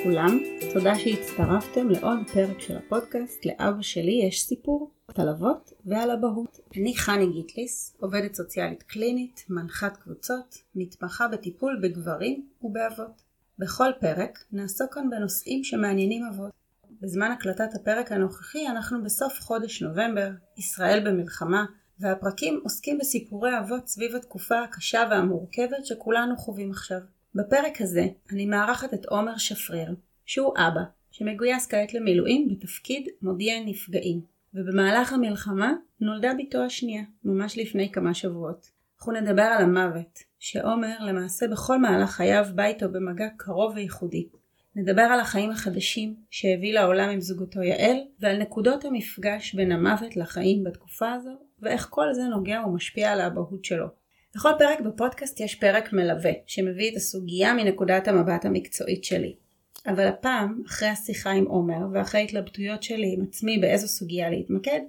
לכולם, תודה שהצטרפתם לעוד פרק של הפודקאסט לאבא שלי יש סיפור על אבות ועל אבהות. אני חני גיטליס, עובדת סוציאלית קלינית, מנחת קבוצות, מתמחה בטיפול בגברים ובאבות. בכל פרק נעסוק כאן בנושאים שמעניינים אבות. בזמן הקלטת הפרק הנוכחי אנחנו בסוף חודש נובמבר, ישראל במלחמה, והפרקים עוסקים בסיפורי אבות סביב התקופה הקשה והמורכבת שכולנו חווים עכשיו. בפרק הזה אני מארחת את עומר שפריר, שהוא אבא, שמגויס כעת למילואים בתפקיד מודיע נפגעים, ובמהלך המלחמה נולדה בתו השנייה, ממש לפני כמה שבועות. אנחנו נדבר על המוות, שעומר למעשה בכל מהלך חייו בא איתו במגע קרוב וייחודי. נדבר על החיים החדשים שהביא לעולם עם זוגתו יעל, ועל נקודות המפגש בין המוות לחיים בתקופה הזו, ואיך כל זה נוגע ומשפיע על האבהות שלו. בכל פרק בפודקאסט יש פרק מלווה, שמביא את הסוגיה מנקודת המבט המקצועית שלי. אבל הפעם, אחרי השיחה עם עומר, ואחרי התלבטויות שלי עם עצמי באיזו סוגיה להתמקד,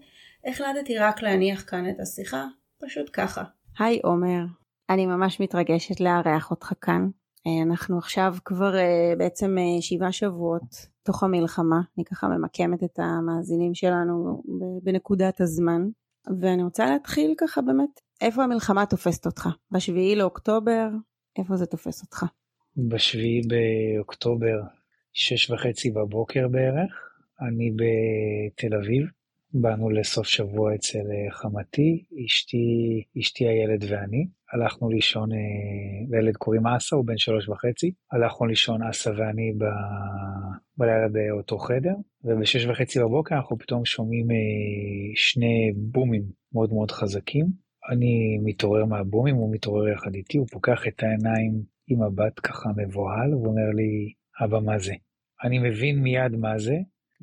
החלטתי רק להניח כאן את השיחה, פשוט ככה. היי עומר, אני ממש מתרגשת לארח אותך כאן. אה, אנחנו עכשיו כבר אה, בעצם אה, שבעה שבועות תוך המלחמה, אני ככה ממקמת את המאזינים שלנו בנקודת הזמן, ואני רוצה להתחיל ככה באמת איפה המלחמה תופסת אותך? בשביעי לאוקטובר, איפה זה תופס אותך? בשביעי באוקטובר, שש וחצי בבוקר בערך, אני בתל אביב. באנו לסוף שבוע אצל אה, חמתי, אשתי, אשתי הילד ואני. הלכנו לישון, אה, לילד קוראים אסה, הוא בן שלוש וחצי. הלכנו לישון אסה ואני ב... בלילה באותו חדר, ובשש וחצי בבוקר אנחנו פתאום שומעים אה, שני בומים מאוד מאוד חזקים. אני מתעורר מהבומים, הוא מתעורר יחד איתי, הוא פוקח את העיניים עם מבט ככה מבוהל, ואומר לי, אבא, מה זה? אני מבין מיד מה זה,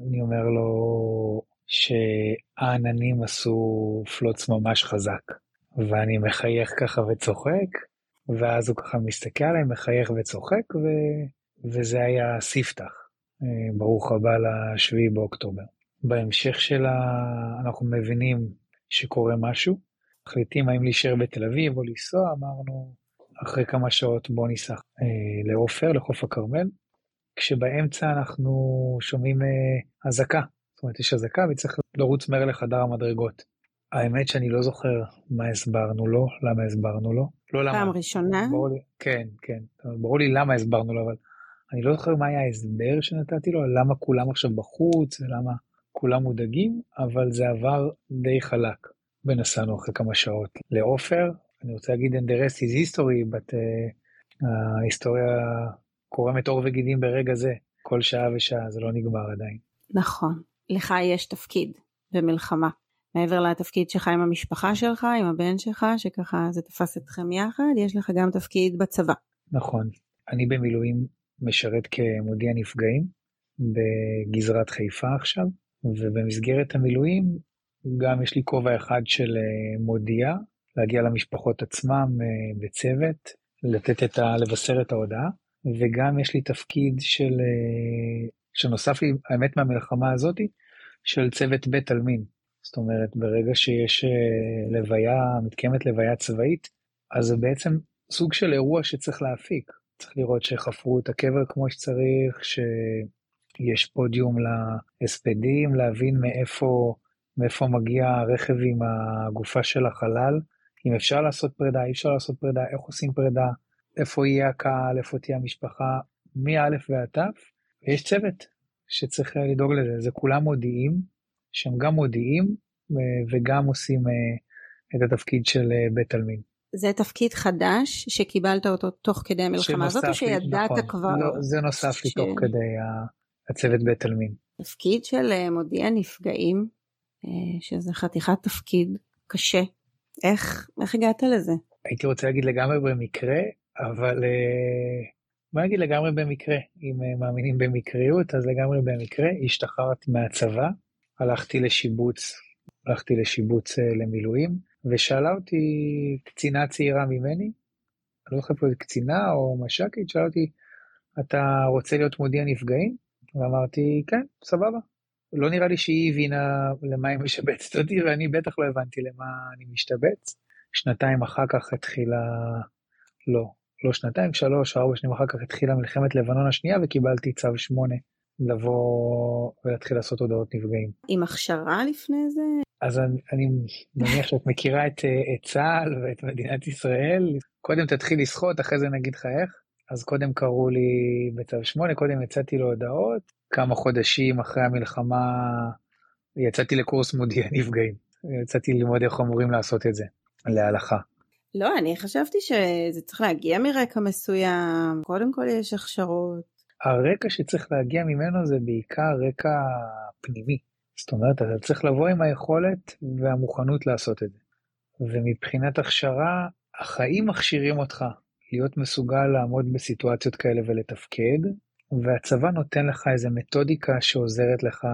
אני אומר לו שהעננים עשו פלוץ ממש חזק, ואני מחייך ככה וצוחק, ואז הוא ככה מסתכל עליי, מחייך וצוחק, ו... וזה היה ספתח. אה, ברוך הבא לשביעי באוקטובר. בהמשך שלה אנחנו מבינים שקורה משהו, מחליטים האם להישאר בתל אביב או לנסוע, אמרנו אחרי כמה שעות בוא ניסע אה, לעופר, לחוף הכרמל, כשבאמצע אנחנו שומעים אה, אזעקה, זאת אומרת יש אזעקה וצריך לרוץ מהר לחדר המדרגות. האמת שאני לא זוכר מה הסברנו לו, למה הסברנו לו. לא למה. פעם ראשונה? ברור לי, כן, כן. ברור לי למה הסברנו לו, אבל אני לא זוכר מה היה ההסבר שנתתי לו, למה כולם עכשיו בחוץ ולמה כולם מודאגים, אבל זה עבר די חלק. ונסענו אחרי כמה שעות לעופר. אני רוצה להגיד and the rest is history, but uh, ההיסטוריה קורמת עור וגידים ברגע זה, כל שעה ושעה, זה לא נגמר עדיין. נכון, לך יש תפקיד במלחמה. מעבר לתפקיד שלך עם המשפחה שלך, עם הבן שלך, שככה זה תפס אתכם יחד, יש לך גם תפקיד בצבא. נכון. אני במילואים משרת כמודיע נפגעים בגזרת חיפה עכשיו, ובמסגרת המילואים גם יש לי כובע אחד של אה, מודיע, להגיע למשפחות עצמם אה, בצוות, לתת את ה... לבשר את ההודעה, וגם יש לי תפקיד של, אה, שנוסף לי, האמת מהמלחמה הזאתי, של צוות בית עלמין. זאת אומרת, ברגע שיש לוויה, מתקיימת לוויה צבאית, אז זה בעצם סוג של אירוע שצריך להפיק. צריך לראות שחפרו את הקבר כמו שצריך, שיש פודיום להספדים, להבין מאיפה מאיפה מגיע הרכב עם הגופה של החלל, אם אפשר לעשות פרידה, אי אפשר לעשות פרידה, איך עושים פרידה, איפה יהיה הקהל, איפה תהיה המשפחה, מא' ועד ת', ויש צוות שצריך לדאוג לזה, זה כולם מודיעים, שהם גם מודיעים וגם עושים אה, את התפקיד של אה, בית עלמין. זה תפקיד חדש שקיבלת אותו תוך כדי המלחמה הזאת, או שידעת נכון, כבר? לא, זה נוסף ש... לי תוך כדי הצוות בית עלמין. תפקיד של אה, מודיע נפגעים, אה, שזה חתיכת תפקיד קשה. איך, איך הגעת לזה? הייתי רוצה להגיד לגמרי במקרה, אבל אה, בוא נגיד לגמרי במקרה. אם אה, מאמינים במקריות, אז לגמרי במקרה. השתחררתי מהצבא, הלכתי לשיבוץ, הלכתי לשיבוץ למילואים, ושאלה אותי קצינה צעירה ממני, לא זוכר פה קצינה או מש"קית, שאלה אותי, אתה רוצה להיות מודיע נפגעים? ואמרתי, כן, סבבה. לא נראה לי שהיא הבינה למה היא משבצת אותי, ואני בטח לא הבנתי למה אני משתבץ. שנתיים אחר כך התחילה, לא, לא שנתיים, שלוש, ארבע שנים אחר כך התחילה מלחמת לבנון השנייה וקיבלתי צו שמונה לבוא ולהתחיל לעשות הודעות נפגעים. עם הכשרה לפני זה? אז אני, אני מניח שאת מכירה את, את צה"ל ואת מדינת ישראל, קודם תתחיל לשחות, אחרי זה נגיד לך איך. אז קודם קראו לי בצו שמונה, קודם יצאתי להודעות, כמה חודשים אחרי המלחמה יצאתי לקורס מודיע נפגעים. יצאתי ללמוד איך אמורים לעשות את זה, להלכה. לא, אני חשבתי שזה צריך להגיע מרקע מסוים, קודם כל יש הכשרות. הרקע שצריך להגיע ממנו זה בעיקר רקע פנימי. זאת אומרת, אתה צריך לבוא עם היכולת והמוכנות לעשות את זה. ומבחינת הכשרה, החיים מכשירים אותך להיות מסוגל לעמוד בסיטואציות כאלה ולתפקד, והצבא נותן לך איזה מתודיקה שעוזרת לך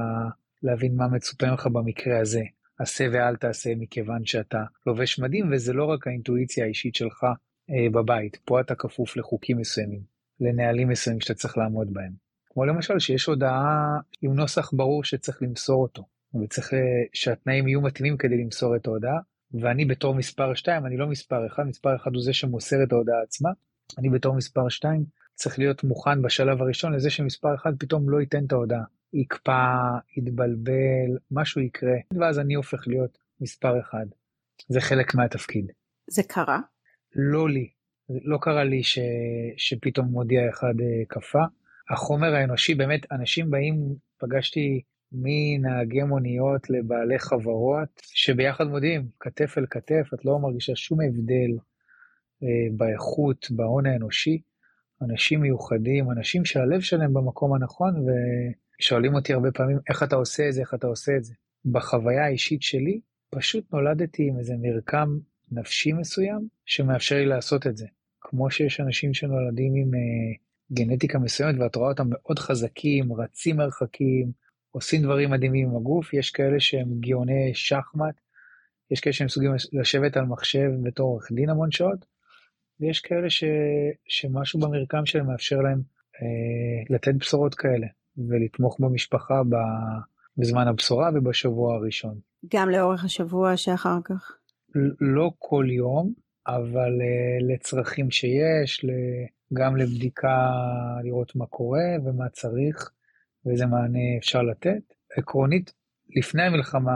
להבין מה מצופה ממך במקרה הזה. עשה ואל תעשה מכיוון שאתה לובש מדים, וזה לא רק האינטואיציה האישית שלך אה, בבית, פה אתה כפוף לחוקים מסוימים, לנהלים מסוימים שאתה צריך לעמוד בהם. כמו למשל שיש הודעה עם נוסח ברור שצריך למסור אותו, וצריך אה, שהתנאים יהיו מתאימים כדי למסור את ההודעה, ואני בתור מספר 2, אני לא מספר 1, מספר 1 הוא זה שמוסר את ההודעה עצמה, אני בתור מספר 2 צריך להיות מוכן בשלב הראשון לזה שמספר 1 פתאום לא ייתן את ההודעה. יקפא, יתבלבל, משהו יקרה, ואז אני הופך להיות מספר אחד. זה חלק מהתפקיד. זה קרה? לא לי. לא קרה לי ש... שפתאום מודיע אחד אה, קפא. החומר האנושי, באמת, אנשים באים, פגשתי מנהגי מוניות לבעלי חברות, שביחד מודיעים, כתף אל כתף, את לא מרגישה שום הבדל אה, באיכות, בהון האנושי. אנשים מיוחדים, אנשים שהלב שלהם במקום הנכון, ו... שואלים אותי הרבה פעמים איך אתה עושה את זה, איך אתה עושה את זה. בחוויה האישית שלי, פשוט נולדתי עם איזה מרקם נפשי מסוים שמאפשר לי לעשות את זה. כמו שיש אנשים שנולדים עם uh, גנטיקה מסוימת ואת רואה אותם מאוד חזקים, רצים מרחקים, עושים דברים מדהימים עם הגוף, יש כאלה שהם גאוני שחמט, יש כאלה שהם מסוגלים לשבת על מחשב בתור עורך דין המון שעות, ויש כאלה ש, שמשהו במרקם שלהם מאפשר להם uh, לתת בשורות כאלה. ולתמוך במשפחה בזמן הבשורה ובשבוע הראשון. גם לאורך השבוע שאחר כך? לא כל יום, אבל uh, לצרכים שיש, גם לבדיקה, לראות מה קורה ומה צריך ואיזה מענה אפשר לתת. עקרונית, לפני המלחמה,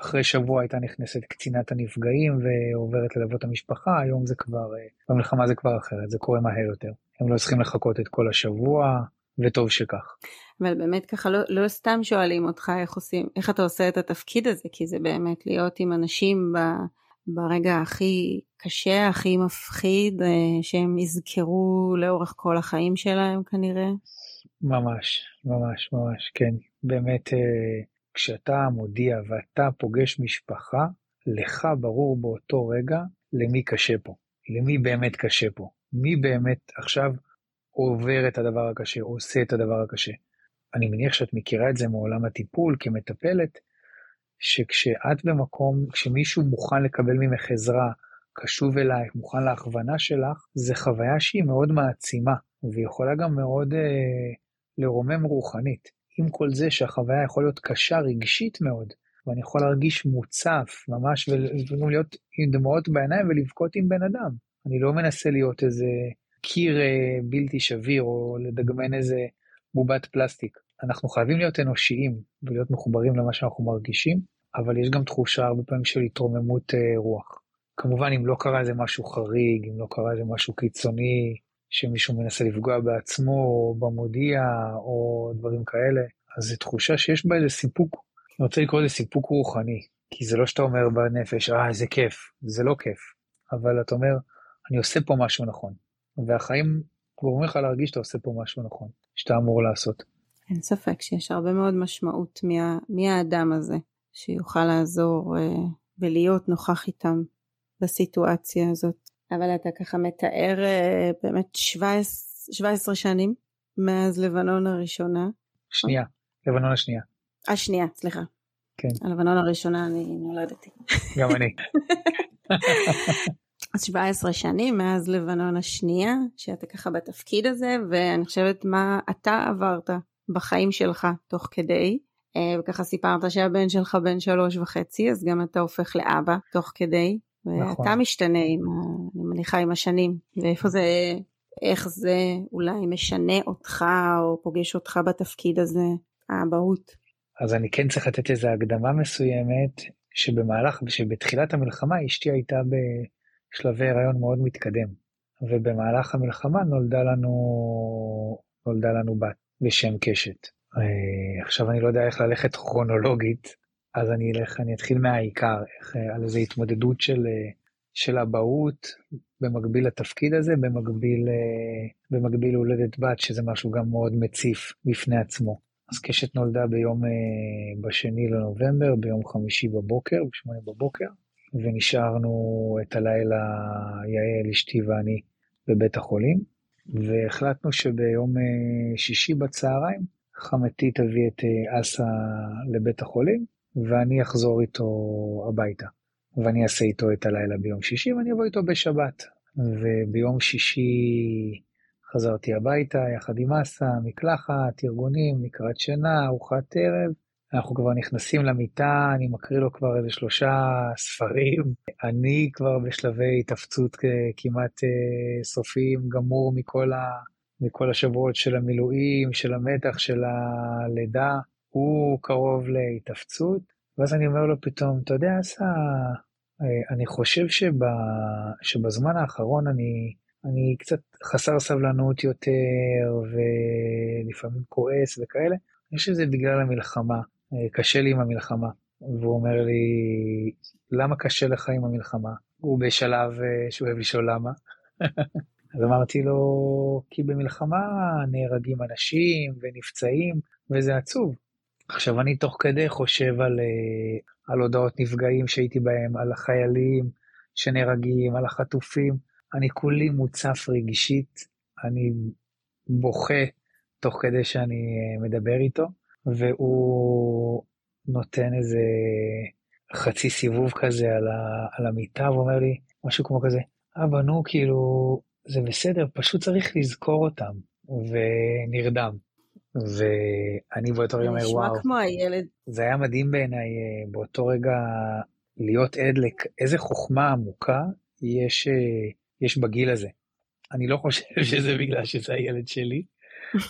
אחרי שבוע הייתה נכנסת קצינת הנפגעים ועוברת ללוות המשפחה, היום זה כבר, uh, במלחמה זה כבר אחרת, זה קורה מהר יותר. הם לא צריכים לחכות את כל השבוע, וטוב שכך. אבל באמת ככה לא, לא סתם שואלים אותך איך עושים, איך אתה עושה את התפקיד הזה, כי זה באמת להיות עם אנשים ב, ברגע הכי קשה, הכי מפחיד, אה, שהם יזכרו לאורך כל החיים שלהם כנראה. ממש, ממש, ממש, כן. באמת, אה, כשאתה מודיע ואתה פוגש משפחה, לך ברור באותו רגע למי קשה פה, למי באמת קשה פה, מי באמת עכשיו עובר את הדבר הקשה, עושה את הדבר הקשה. אני מניח שאת מכירה את זה מעולם הטיפול כמטפלת, שכשאת במקום, כשמישהו מוכן לקבל ממך עזרה, קשוב אלייך, מוכן להכוונה שלך, זה חוויה שהיא מאוד מעצימה, ויכולה גם מאוד אה, לרומם רוחנית. עם כל זה שהחוויה יכולה להיות קשה רגשית מאוד, ואני יכול להרגיש מוצף ממש, וגם להיות עם דמעות בעיניים ולבכות עם בן אדם. אני לא מנסה להיות איזה קיר אה, בלתי שביר או לדגמן איזה בובת פלסטיק. אנחנו חייבים להיות אנושיים ולהיות מחוברים למה שאנחנו מרגישים, אבל יש גם תחושה הרבה פעמים של התרוממות אה, רוח. כמובן אם לא קרה איזה משהו חריג, אם לא קרה איזה משהו קיצוני, שמישהו מנסה לפגוע בעצמו או במודיע או דברים כאלה, אז זו תחושה שיש בה איזה סיפוק. אני רוצה לקרוא לזה סיפוק רוחני, כי זה לא שאתה אומר בנפש, אה, איזה כיף, זה לא כיף, אבל אתה אומר, אני עושה פה משהו נכון. והחיים גורמים לך להרגיש שאתה עושה פה משהו נכון, שאתה אמור לעשות. אין ספק שיש הרבה מאוד משמעות מי האדם הזה שיוכל לעזור אה, ולהיות נוכח איתם בסיטואציה הזאת. אבל אתה ככה מתאר אה, באמת 17, 17 שנים מאז לבנון הראשונה. שנייה, לבנון השנייה. השנייה, סליחה. כן. הלבנון הראשונה אני נולדתי. גם אני. אז 17 שנים מאז לבנון השנייה שאתה ככה בתפקיד הזה ואני חושבת מה אתה עברת בחיים שלך תוך כדי אה, וככה סיפרת שהבן שלך בן שלוש וחצי אז גם אתה הופך לאבא תוך כדי ואתה נכון. משתנה, עם, אני מניחה, עם השנים, ואיפה זה, איך זה אולי משנה אותך או פוגש אותך בתפקיד הזה, האבהות. אז אני כן צריך לתת איזו הקדמה מסוימת, שבמהלך, שבתחילת המלחמה אשתי הייתה בשלבי הריון מאוד מתקדם, ובמהלך המלחמה נולדה לנו, נולדה לנו בת בשם קשת. אה, עכשיו אני לא יודע איך ללכת כרונולוגית, אז אני אלך, אני אתחיל מהעיקר, איך, אה, על איזו התמודדות של, אה, של אבהות במקביל לתפקיד הזה, במקביל, במקביל להולדת בת, שזה משהו גם מאוד מציף בפני עצמו. אז קשת נולדה ביום, בשני לנובמבר, ביום חמישי בבוקר, בשמונה בבוקר, ונשארנו את הלילה, יעל, אשתי ואני, בבית החולים, והחלטנו שביום שישי בצהריים חמתי תביא את אה, אסה לבית החולים, ואני אחזור איתו הביתה. ואני אעשה איתו את הלילה ביום שישי, ואני אבוא איתו בשבת. וביום שישי חזרתי הביתה יחד עם אסה, מקלחת, ארגונים, לקראת שינה, ארוחת ערב. אנחנו כבר נכנסים למיטה, אני מקריא לו כבר איזה שלושה ספרים. אני כבר בשלבי התאפצות כמעט אה, סופיים, גמור מכל ה... מכל השבועות של המילואים, של המתח, של הלידה, הוא קרוב להתאפצות, ואז אני אומר לו פתאום, אתה יודע, אסא, אני חושב שב, שבזמן האחרון אני, אני קצת חסר סבלנות יותר, ולפעמים כועס וכאלה, אני חושב שזה בגלל המלחמה, קשה לי עם המלחמה. והוא אומר לי, למה קשה לך עם המלחמה? הוא בשלב שהוא אוהב לשאול למה. אז אמרתי לו, כי במלחמה נהרגים אנשים ונפצעים, וזה עצוב. עכשיו, אני תוך כדי חושב על, אה, על הודעות נפגעים שהייתי בהם, על החיילים שנהרגים, על החטופים. אני כולי מוצף רגשית, אני בוכה תוך כדי שאני אה, מדבר איתו, והוא נותן איזה חצי סיבוב כזה על, ה, על המיטה ואומר לי משהו כמו כזה, אבא נו כאילו זה בסדר, פשוט צריך לזכור אותם, ונרדם. ואני באותו רגע אומר, וואו, כמו הילד. זה היה מדהים בעיניי אה, באותו רגע להיות עד לאיזה חוכמה עמוקה יש, אה, יש בגיל הזה. אני לא חושב שזה בגלל שזה הילד שלי.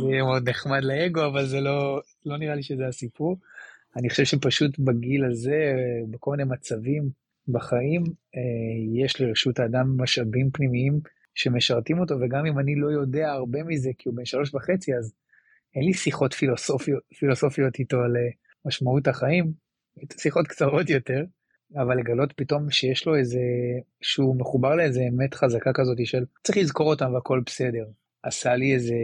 זה יהיה מאוד נחמד לאגו, אבל זה לא, לא נראה לי שזה הסיפור. אני חושב שפשוט בגיל הזה, בכל מיני מצבים, בחיים אה, יש לרשות האדם משאבים פנימיים שמשרתים אותו, וגם אם אני לא יודע הרבה מזה, כי הוא בן שלוש וחצי, אז אין לי שיחות פילוסופיות, פילוסופיות איתו על אה, משמעות החיים, שיחות קצרות יותר, אבל לגלות פתאום שיש לו איזה, שהוא מחובר לאיזה אמת חזקה כזאת של צריך לזכור אותם והכל בסדר, עשה לי איזה,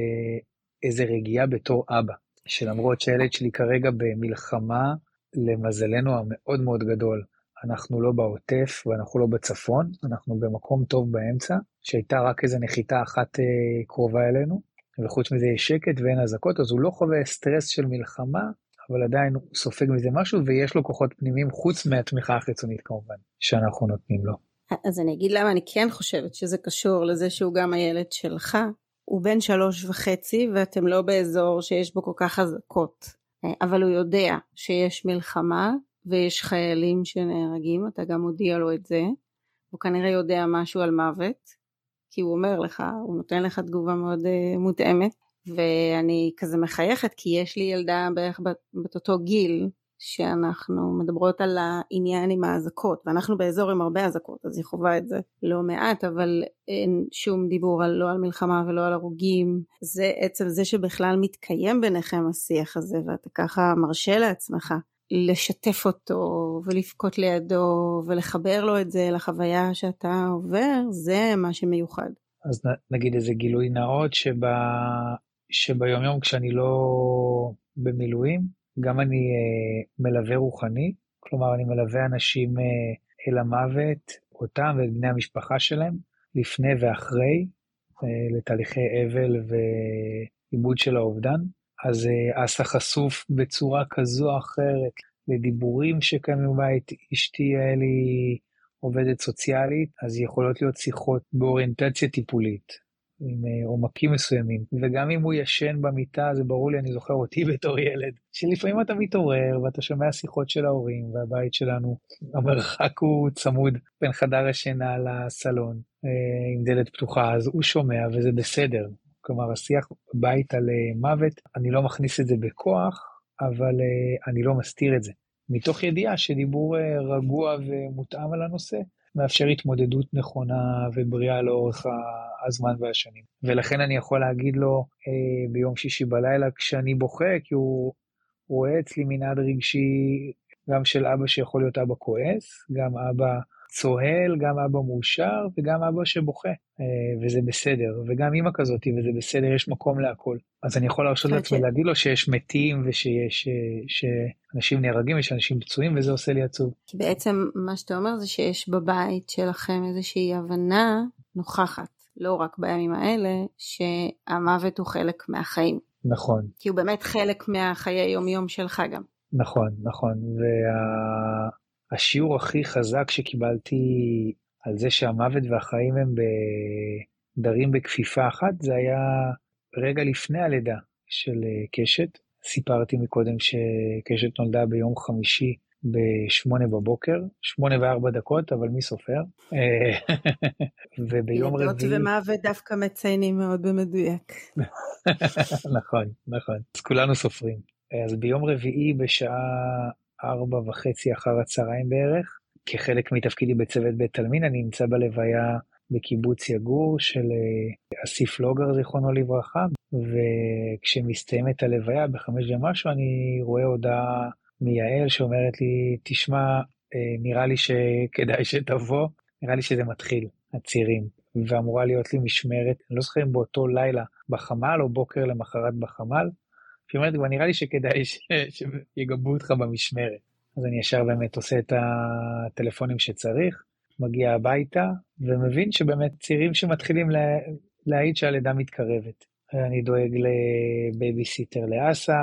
איזה רגיעה בתור אבא, שלמרות שהילד שלי כרגע במלחמה, למזלנו המאוד מאוד גדול, אנחנו לא בעוטף ואנחנו לא בצפון, אנחנו במקום טוב באמצע, שהייתה רק איזה נחיתה אחת אה, קרובה אלינו, וחוץ מזה יש שקט ואין אזעקות, אז הוא לא חווה סטרס של מלחמה, אבל עדיין הוא סופג מזה משהו, ויש לו כוחות פנימיים חוץ מהתמיכה החיצונית כמובן, שאנחנו נותנים לו. אז אני אגיד למה אני כן חושבת שזה קשור לזה שהוא גם הילד שלך. הוא בן שלוש וחצי ואתם לא באזור שיש בו כל כך אזעקות, אה, אבל הוא יודע שיש מלחמה ויש חיילים שנהרגים, אתה גם מודיע לו את זה, הוא כנראה יודע משהו על מוות, כי הוא אומר לך, הוא נותן לך תגובה מאוד uh, מותאמת, ואני כזה מחייכת כי יש לי ילדה בערך בת אותו גיל, שאנחנו מדברות על העניין עם האזעקות, ואנחנו באזור עם הרבה אזעקות, אז היא חווה את זה לא מעט, אבל אין שום דיבור על, לא על מלחמה ולא על הרוגים. זה עצם זה שבכלל מתקיים ביניכם השיח הזה, ואתה ככה מרשה לעצמך לשתף אותו ולבכות לידו ולחבר לו את זה לחוויה שאתה עובר, זה מה שמיוחד. אז נגיד איזה גילוי נאות שבה, שביום יום כשאני לא במילואים, גם אני אה, מלווה רוחני, כלומר אני מלווה אנשים אה, אל המוות, אותם ואת בני המשפחה שלהם, לפני ואחרי, אה, לתהליכי אבל ועיבוד של האובדן. אז אה, אסא חשוף בצורה כזו או אחרת לדיבורים שקיימים בבית. אשתי יעלי עובדת סוציאלית, אז יכולות להיות שיחות באוריינטציה טיפולית. עם אה, עומקים מסוימים, וגם אם הוא ישן במיטה, זה ברור לי, אני זוכר אותי בתור ילד, שלפעמים אתה מתעורר ואתה שומע שיחות של ההורים, והבית שלנו, המרחק הוא צמוד בין חדר השינה לסלון, אה, עם דלת פתוחה, אז הוא שומע וזה בסדר. כלומר, השיח בית על אה, מוות, אני לא מכניס את זה בכוח, אבל אני לא מסתיר את זה. מתוך ידיעה שדיבור רגוע ומותאם על הנושא, מאפשר התמודדות נכונה ובריאה לאורך הזמן והשנים. ולכן אני יכול להגיד לו אה, ביום שישי בלילה כשאני בוכה, כי הוא רואה אצלי מנעד רגשי גם של אבא שיכול להיות אבא כועס, גם אבא צוהל, גם אבא מאושר וגם אבא שבוכה, אה, וזה בסדר, וגם אימא כזאת, וזה בסדר, יש מקום להכל. אז אני יכול להרשות לעצמי להגיד לו שיש מתים ושיש, אה, שאנשים נהרגים, יש אנשים פצועים, וזה עושה לי עצוב. כי בעצם מה שאתה אומר זה שיש בבית שלכם איזושהי הבנה נוכחת, לא רק בימים האלה, שהמוות הוא חלק מהחיים. נכון. כי הוא באמת חלק מהחיי יום יום שלך גם. נכון, נכון, וה... השיעור הכי חזק שקיבלתי על זה שהמוות והחיים הם דרים בכפיפה אחת, זה היה רגע לפני הלידה של אה, קשת. סיפרתי מקודם שקשת נולדה ביום חמישי ב-8 בבוקר, 8 ו-4 דקות, אבל מי סופר? אה, וביום רביעי... לידות ומוות דווקא מציינים מאוד במדויק. נכון, נכון. אז כולנו סופרים. אז ביום רביעי בשעה ארבע וחצי אחר הצהריים בערך. כחלק מתפקידי בצוות בית עלמין, אני נמצא בלוויה בקיבוץ יגור של אה, אסיף לוגר, זיכרונו לברכה, וכשמסתיימת הלוויה בחמש ומשהו, אני רואה הודעה מיעל שאומרת לי, תשמע, אה, נראה לי שכדאי שתבוא, נראה לי שזה מתחיל, הצירים. ואמורה להיות לי משמרת, אני לא זוכר אם באותו לילה בחמ"ל או בוקר למחרת בחמ"ל, שהיא אומרת, כבר נראה לי שכדאי שיגבו אותך במשמרת. אז אני ישר באמת עושה את הטלפונים שצריך, מגיע הביתה, ומבין שבאמת צעירים שמתחילים לה... להעיד שהלידה מתקרבת. אני דואג לבייביסיטר לאסה,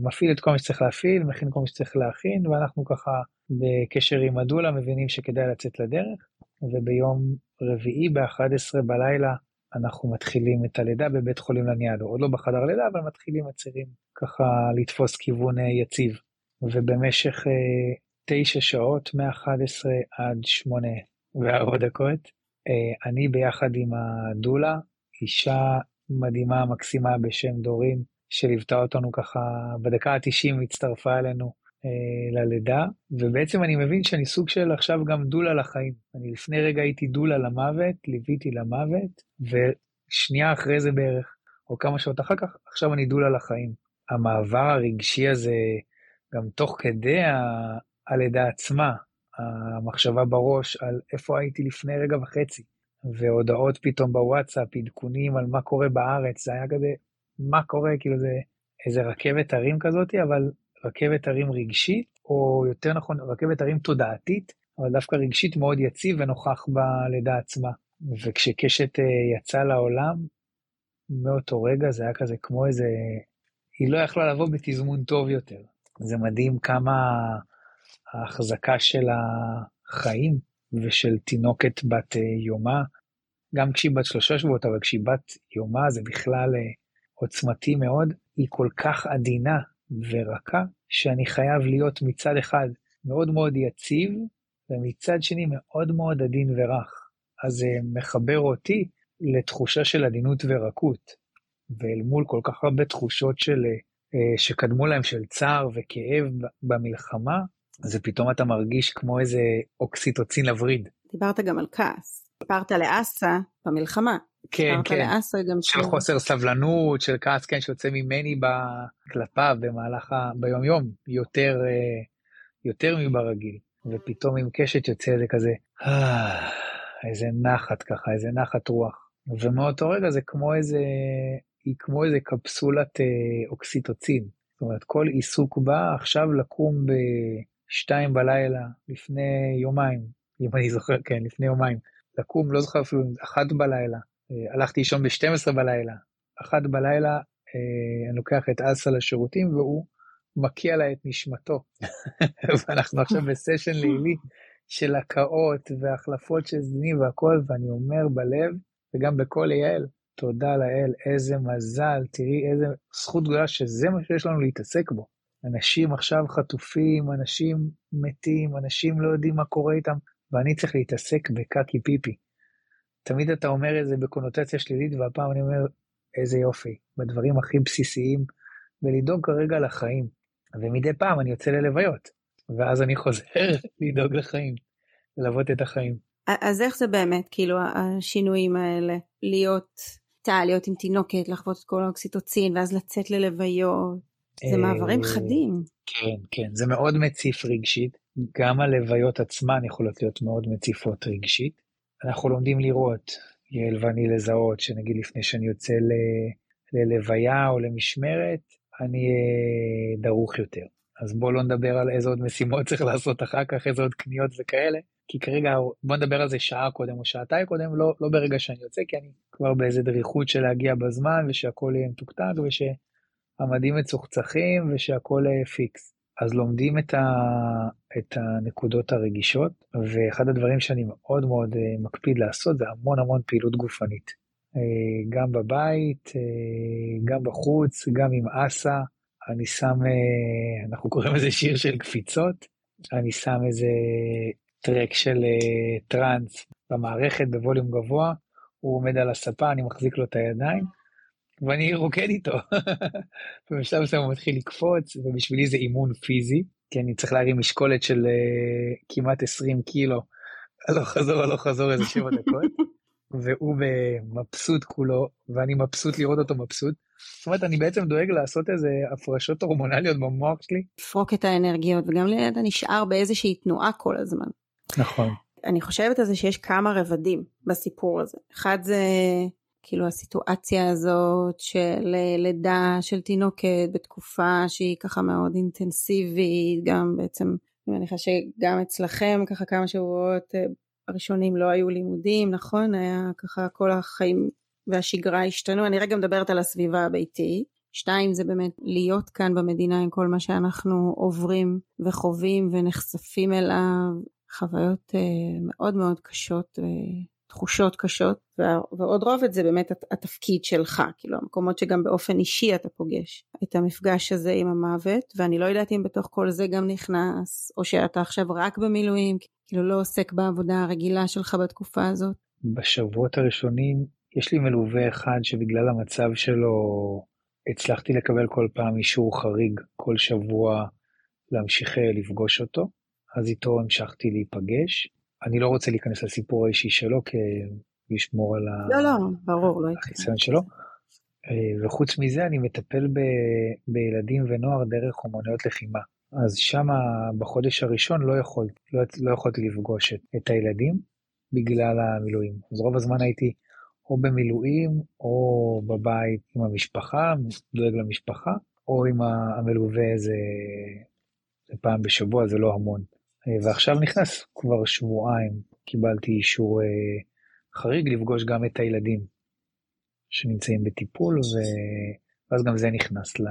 מפעיל את כל מה שצריך להפעיל, מכין כל מה שצריך להכין, ואנחנו ככה בקשר עם הדולה מבינים שכדאי לצאת לדרך, וביום רביעי ב-11 בלילה אנחנו מתחילים את הלידה בבית חולים לניאדו. עוד לא בחדר לידה, אבל מתחילים הצירים ככה לתפוס כיוון אה, יציב. ובמשך אה, תשע שעות, מ-11 עד שמונה וארבע דקות, אה, אני ביחד עם הדולה, אישה מדהימה, מקסימה בשם דורין, שליוותה אותנו ככה, בדקה ה-90 הצטרפה אלינו ללידה, ובעצם אני מבין שאני סוג של עכשיו גם דולה לחיים. אני לפני רגע הייתי דולה למוות, ליוויתי למוות, ושנייה אחרי זה בערך, או כמה שעות אחר כך, עכשיו אני דולה לחיים. המעבר הרגשי הזה, גם תוך כדי ה- הלידה עצמה, המחשבה בראש על איפה הייתי לפני רגע וחצי, והודעות פתאום בוואטסאפ, עדכונים על מה קורה בארץ, זה היה כזה, מה קורה, כאילו זה איזה רכבת הרים כזאתי, אבל רכבת הרים רגשית, או יותר נכון, רכבת הרים תודעתית, אבל דווקא רגשית מאוד יציב ונוכח בלידה עצמה. וכשקשת אה, יצאה לעולם, מאותו רגע זה היה כזה כמו איזה... היא לא יכלה לבוא בתזמון טוב יותר. זה מדהים כמה ההחזקה של החיים ושל תינוקת בת אה, יומה, גם כשהיא בת שלושה שבועות, אבל כשהיא בת יומה זה בכלל אה, עוצמתי מאוד, היא כל כך עדינה ורכה, שאני חייב להיות מצד אחד מאוד מאוד יציב, ומצד שני מאוד מאוד עדין ורך. אז זה מחבר אותי לתחושה של עדינות ורכות, ואל מול כל כך הרבה תחושות של, אה, שקדמו להם של צער וכאב במלחמה, זה פתאום אתה מרגיש כמו איזה אוקסיטוצין לווריד. דיברת גם על כעס. דיברת לאסה במלחמה. כן, כן, גם של ש... חוסר סבלנות, של כעס, כן, שיוצא ממני כלפיו במהלך, ה... ביום יום, יותר, אה, יותר מברגיל. ופתאום עם קשת יוצא איזה כזה, אה, איזה נחת ככה, איזה נחת רוח. ומאותו רגע זה כמו איזה, היא כמו איזה קפסולת אה, אוקסיטוצין. זאת אומרת, כל עיסוק בה עכשיו לקום בשתיים בלילה לפני יומיים, אם אני זוכר, כן, לפני יומיים. לקום, לא זוכר אפילו, אחת בלילה, הלכתי לישון ב-12 בלילה, אחת בלילה אה, אני לוקח את אסה לשירותים והוא מקיע לה את נשמתו. ואנחנו עכשיו בסשן לילי של הקאות והחלפות של זנים והכל, ואני אומר בלב, וגם בקול יעל, תודה לאל, איזה מזל, תראי איזה זכות גדולה שזה מה שיש לנו להתעסק בו. אנשים עכשיו חטופים, אנשים מתים, אנשים לא יודעים מה קורה איתם, ואני צריך להתעסק בקקי פיפי. תמיד אתה אומר את זה בקונוטציה שלילית, והפעם אני אומר, איזה יופי, בדברים הכי בסיסיים, ולדאוג כרגע לחיים. ומדי פעם אני יוצא ללוויות, ואז אני חוזר לדאוג לחיים, ללוות את החיים. אז איך זה באמת, כאילו, השינויים האלה? להיות תא, להיות עם תינוקת, לחוות את כל האוקסיטוצין, ואז לצאת ללוויות. זה מעברים אה, חדים. כן, כן, זה מאוד מציף רגשית. גם הלוויות עצמן יכולות להיות מאוד מציפות רגשית. אנחנו לומדים לראות, יעל ואני לזהות, שנגיד לפני שאני יוצא ל... ללוויה או למשמרת, אני אהיה דרוך יותר. אז בואו לא נדבר על איזה עוד משימות צריך לעשות אחר כך, איזה עוד קניות וכאלה, כי כרגע בואו נדבר על זה שעה קודם או שעתיים קודם, לא, לא ברגע שאני יוצא, כי אני כבר באיזה דריכות של להגיע בזמן ושהכול יהיה מתוקתק ושהמדים מצוחצחים ושהכול פיקס. אז לומדים את, ה, את הנקודות הרגישות, ואחד הדברים שאני מאוד מאוד אה, מקפיד לעשות זה המון המון פעילות גופנית. אה, גם בבית, אה, גם בחוץ, גם עם אסה. אני שם, אנחנו קוראים לזה שיר של קפיצות, אני שם איזה טרק של טראנס במערכת בווליום גבוה, הוא עומד על הספה, אני מחזיק לו את הידיים, ואני רוקד איתו. ובשלב מסוים הוא מתחיל לקפוץ, ובשבילי זה אימון פיזי, כי אני צריך להרים משקולת של uh, כמעט 20 קילו, הלוך חזור, הלוך חזור איזה 7 דקות, והוא מבסוט כולו, ואני מבסוט לראות אותו מבסוט. זאת אומרת, אני בעצם דואג לעשות איזה הפרשות הורמונליות במוח שלי. לפרוק את האנרגיות, וגם אתה נשאר באיזושהי תנועה כל הזמן. נכון. אני חושבת על זה שיש כמה רבדים בסיפור הזה. אחד זה כאילו הסיטואציה הזאת של לידה של תינוקת בתקופה שהיא ככה מאוד אינטנסיבית, גם בעצם, אני מניחה שגם אצלכם ככה כמה שבועות אה, הראשונים לא היו לימודים, נכון? היה ככה כל החיים והשגרה השתנו. אני רגע מדברת על הסביבה הביתית. שתיים זה באמת להיות כאן במדינה עם כל מה שאנחנו עוברים וחווים ונחשפים אליו, חוויות uh, מאוד מאוד קשות תחושות קשות ועוד רובד זה באמת התפקיד שלך. כאילו המקומות שגם באופן אישי אתה פוגש את המפגש הזה עם המוות ואני לא יודעת אם בתוך כל זה גם נכנס או שאתה עכשיו רק במילואים כאילו לא עוסק בעבודה הרגילה שלך בתקופה הזאת. בשבועות הראשונים יש לי מלווה אחד שבגלל המצב שלו הצלחתי לקבל כל פעם אישור חריג כל שבוע להמשיך אה, לפגוש אותו. אז איתו המשכתי להיפגש אני לא רוצה להיכנס לסיפור האישי שלו, כי לשמור על לא, לא, ברור, לא החיסיון שלו. אה, וחוץ מזה אני מטפל ב, בילדים ונוער דרך אומנויות לחימה. אז שם בחודש הראשון לא, יכול, לא, לא יכולתי לפגוש את, את הילדים בגלל המילואים. אז רוב הזמן הייתי או במילואים או בבית עם המשפחה, דואג למשפחה, או עם המלווה איזה פעם בשבוע, זה לא המון. אה, ועכשיו נכנס כבר שבועיים, קיבלתי אישור אה, חריג לפגוש גם את הילדים שנמצאים בטיפול, ו... ואז גם זה נכנס, ל...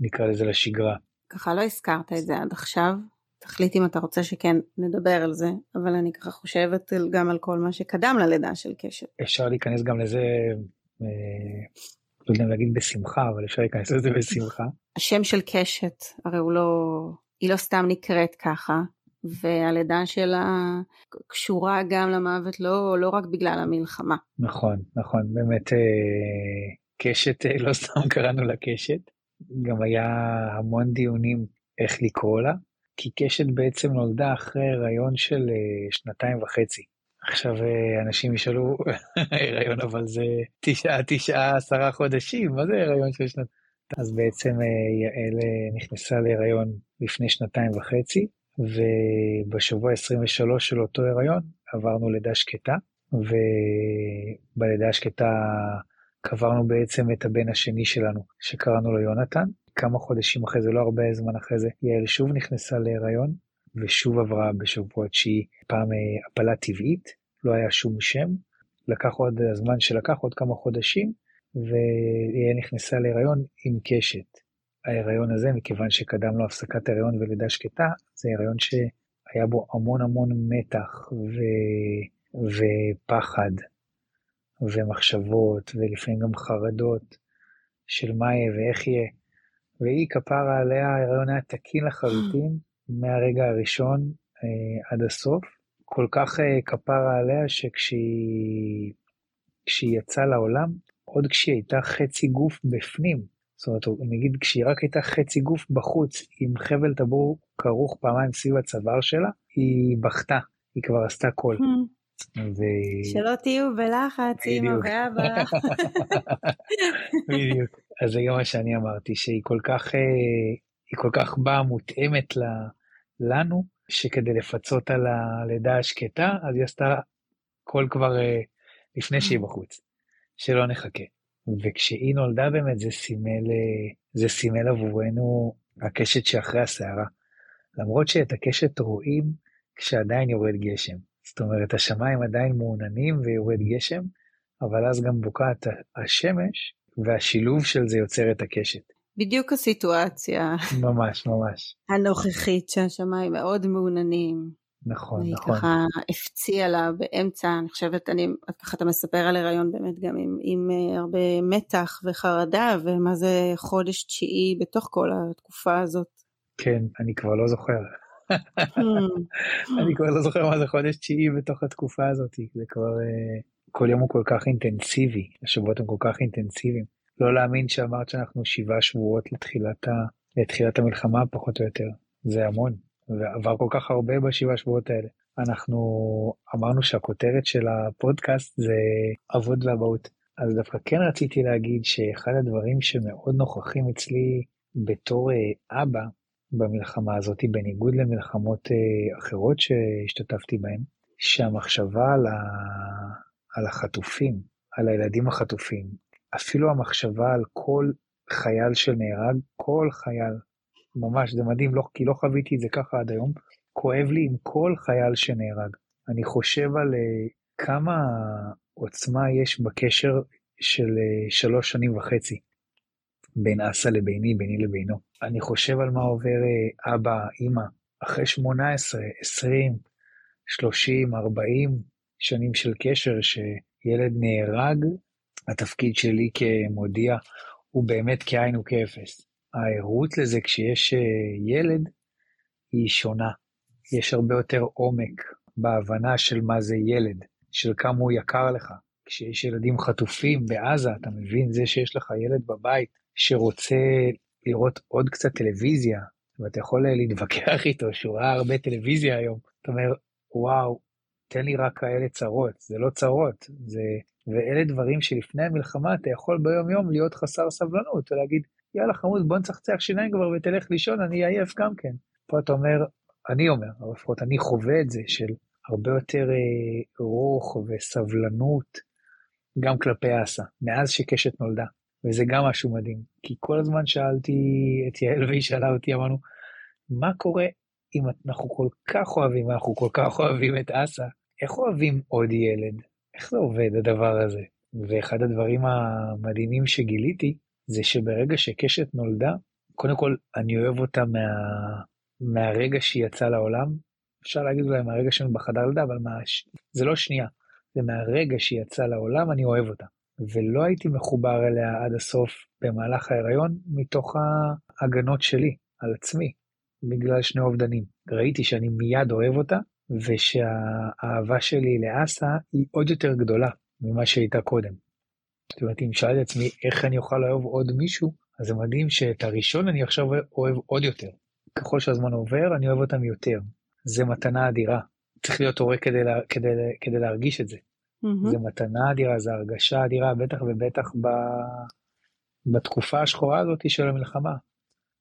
נקרא לזה לשגרה. ככה לא הזכרת את זה עד עכשיו, תחליט אם אתה רוצה שכן נדבר על זה, אבל אני ככה חושבת גם על כל מה שקדם ללידה של קשת. אפשר להיכנס גם לזה, אה, לא יודע אם להגיד בשמחה, אבל אפשר להיכנס לזה בשמחה. השם של קשת, הרי הוא לא, היא לא סתם נקראת ככה, והלידה שלה קשורה גם למוות לא, לא רק בגלל המלחמה. נכון, נכון, באמת אה, קשת, אה, לא סתם קראנו לה קשת, גם היה המון דיונים איך לקרוא לה, כי קשת בעצם נולדה אחרי הריון של אה, שנתיים וחצי. עכשיו אנשים ישאלו, הריון אבל זה תשעה, תשעה, עשרה חודשים, מה זה הריון של שנתיים? אז בעצם יעל נכנסה להיריון לפני שנתיים וחצי, ובשבוע 23 של אותו הריון עברנו לידה שקטה, ובלידה השקטה קברנו בעצם את הבן השני שלנו, שקראנו לו יונתן. כמה חודשים אחרי זה, לא הרבה זמן אחרי זה, יעל שוב נכנסה להיריון, ושוב עברה בשבוע תשיעי פעם אה, הפלה טבעית, לא היה שום שם. לקח עוד הזמן שלקח, עוד כמה חודשים, ויעל נכנסה להיריון עם קשת. ההיריון הזה, מכיוון שקדם לו הפסקת הריון ולידה שקטה, זה הריון שהיה בו המון המון מתח ו... ופחד. ומחשבות ולפעמים גם חרדות של מה יהיה ואיך יהיה. והיא כפרה עליה, ההיריון היה תקין לחלוטין מהרגע הראשון אה, עד הסוף. כל כך אה, כפרה עליה שכשהיא יצאה לעולם, עוד כשהיא הייתה חצי גוף בפנים, זאת אומרת, נגיד כשהיא רק הייתה חצי גוף בחוץ, עם חבל טבור כרוך פעמיים סביב הצוואר שלה, היא בכתה, היא כבר עשתה קול. Hmm. ו... שלא תהיו בלחץ, אמא ואבא. בדיוק. אז זה גם מה שאני אמרתי, שהיא כל כך, אה, היא כל כך באה מותאמת לנו, שכדי לפצות על הלידה השקטה, אז היא עשתה קול כבר אה, לפני שהיא בחוץ, שלא נחכה. וכשהיא נולדה באמת זה סימל, אה, זה סימל עבורנו הקשת שאחרי הסערה. למרות שאת הקשת רואים כשעדיין יורד גשם. זאת אומרת, השמיים עדיין מעוננים ויורד גשם, אבל אז גם בוקעת השמש, והשילוב של זה יוצר את הקשת. בדיוק הסיטואציה. ממש, ממש. הנוכחית שהשמיים מאוד מעוננים. נכון, והיא נכון. היא ככה הפציעה לה באמצע, אני חושבת, אני, ככה אתה מספר על הריון באמת גם עם, עם uh, הרבה מתח וחרדה, ומה זה חודש תשיעי בתוך כל התקופה הזאת. כן, אני כבר לא זוכר. Hmm. אני כבר לא זוכר מה זה חודש תשיעי בתוך התקופה הזאת, זה כבר, uh, כל יום הוא כל כך אינטנסיבי, השבועות הם כל כך אינטנסיביים. לא להאמין שאמרת שאנחנו שבעה שבועות לתחילת, ה, לתחילת המלחמה פחות או יותר, זה המון. ועבר כל כך הרבה בשבעה שבועות האלה. אנחנו אמרנו שהכותרת של הפודקאסט זה אבות ואבהות. אז דווקא כן רציתי להגיד שאחד הדברים שמאוד נוכחים אצלי בתור אה, אבא במלחמה הזאת, בניגוד למלחמות אה, אחרות שהשתתפתי בהן, שהמחשבה על, ה... על החטופים, על הילדים החטופים, אפילו המחשבה על כל חייל שנהרג, כל חייל ממש, זה מדהים, לא, כי לא חוויתי את זה ככה עד היום. כואב לי עם כל חייל שנהרג. אני חושב על uh, כמה עוצמה יש בקשר של uh, שלוש שנים וחצי בין אסא לביני, ביני לבינו. אני חושב על מה עובר uh, אבא, אימא, אחרי 18, 20, 30, 40 שנים של קשר, שילד נהרג, התפקיד שלי כמודיע הוא באמת כאין וכאפס. הערות לזה כשיש אה, ילד היא שונה. יש הרבה יותר עומק בהבנה של מה זה ילד, של כמה הוא יקר לך. כשיש ילדים חטופים בעזה, אתה מבין, זה שיש לך ילד בבית שרוצה לראות עוד קצת טלוויזיה, ואתה יכול להתווכח איתו שהוא ראה הרבה טלוויזיה היום, אתה אומר, וואו, תן לי רק כאלה צרות, זה לא צרות, זה... ואלה דברים שלפני המלחמה אתה יכול ביום יום להיות חסר סבלנות, ולהגיד, יאללה חמוד, בוא נצחצח שיניים כבר ותלך לישון, אני עייף גם כן. פה אתה אומר, אני אומר, אבל לפחות אני חווה את זה, של הרבה יותר אה, רוך וסבלנות, גם כלפי אסא, מאז שקשת נולדה. וזה גם משהו מדהים, כי כל הזמן שאלתי את יעל והיא שאלה אותי, אמרנו, מה קורה אם אנחנו כל כך אוהבים, אנחנו כל כך אוהבים את אסא, איך אוהבים עוד ילד? איך זה עובד הדבר הזה? ואחד הדברים המדהימים שגיליתי, זה שברגע שקשת נולדה, קודם כל אני אוהב אותה מה, מהרגע שהיא יצאה לעולם, אפשר להגיד אולי מהרגע שהיינו בחדר לידה, אבל מה, זה לא שנייה, זה מהרגע שהיא יצאה לעולם אני אוהב אותה. ולא הייתי מחובר אליה עד הסוף במהלך ההיריון מתוך ההגנות שלי על עצמי, בגלל שני אובדנים. ראיתי שאני מיד אוהב אותה, ושהאהבה שלי לאסה היא עוד יותר גדולה ממה שהייתה קודם. זאת אומרת, אם שאלתי את עצמי איך אני אוכל לאהוב עוד מישהו, אז זה מדהים שאת הראשון אני עכשיו אוהב עוד יותר. ככל שהזמן עובר, אני אוהב אותם יותר. זה מתנה אדירה. צריך להיות הורה כדי, לה, כדי, כדי להרגיש את זה. Mm-hmm. זה מתנה אדירה, זה הרגשה אדירה, בטח ובטח ב, בתקופה השחורה הזאת של המלחמה.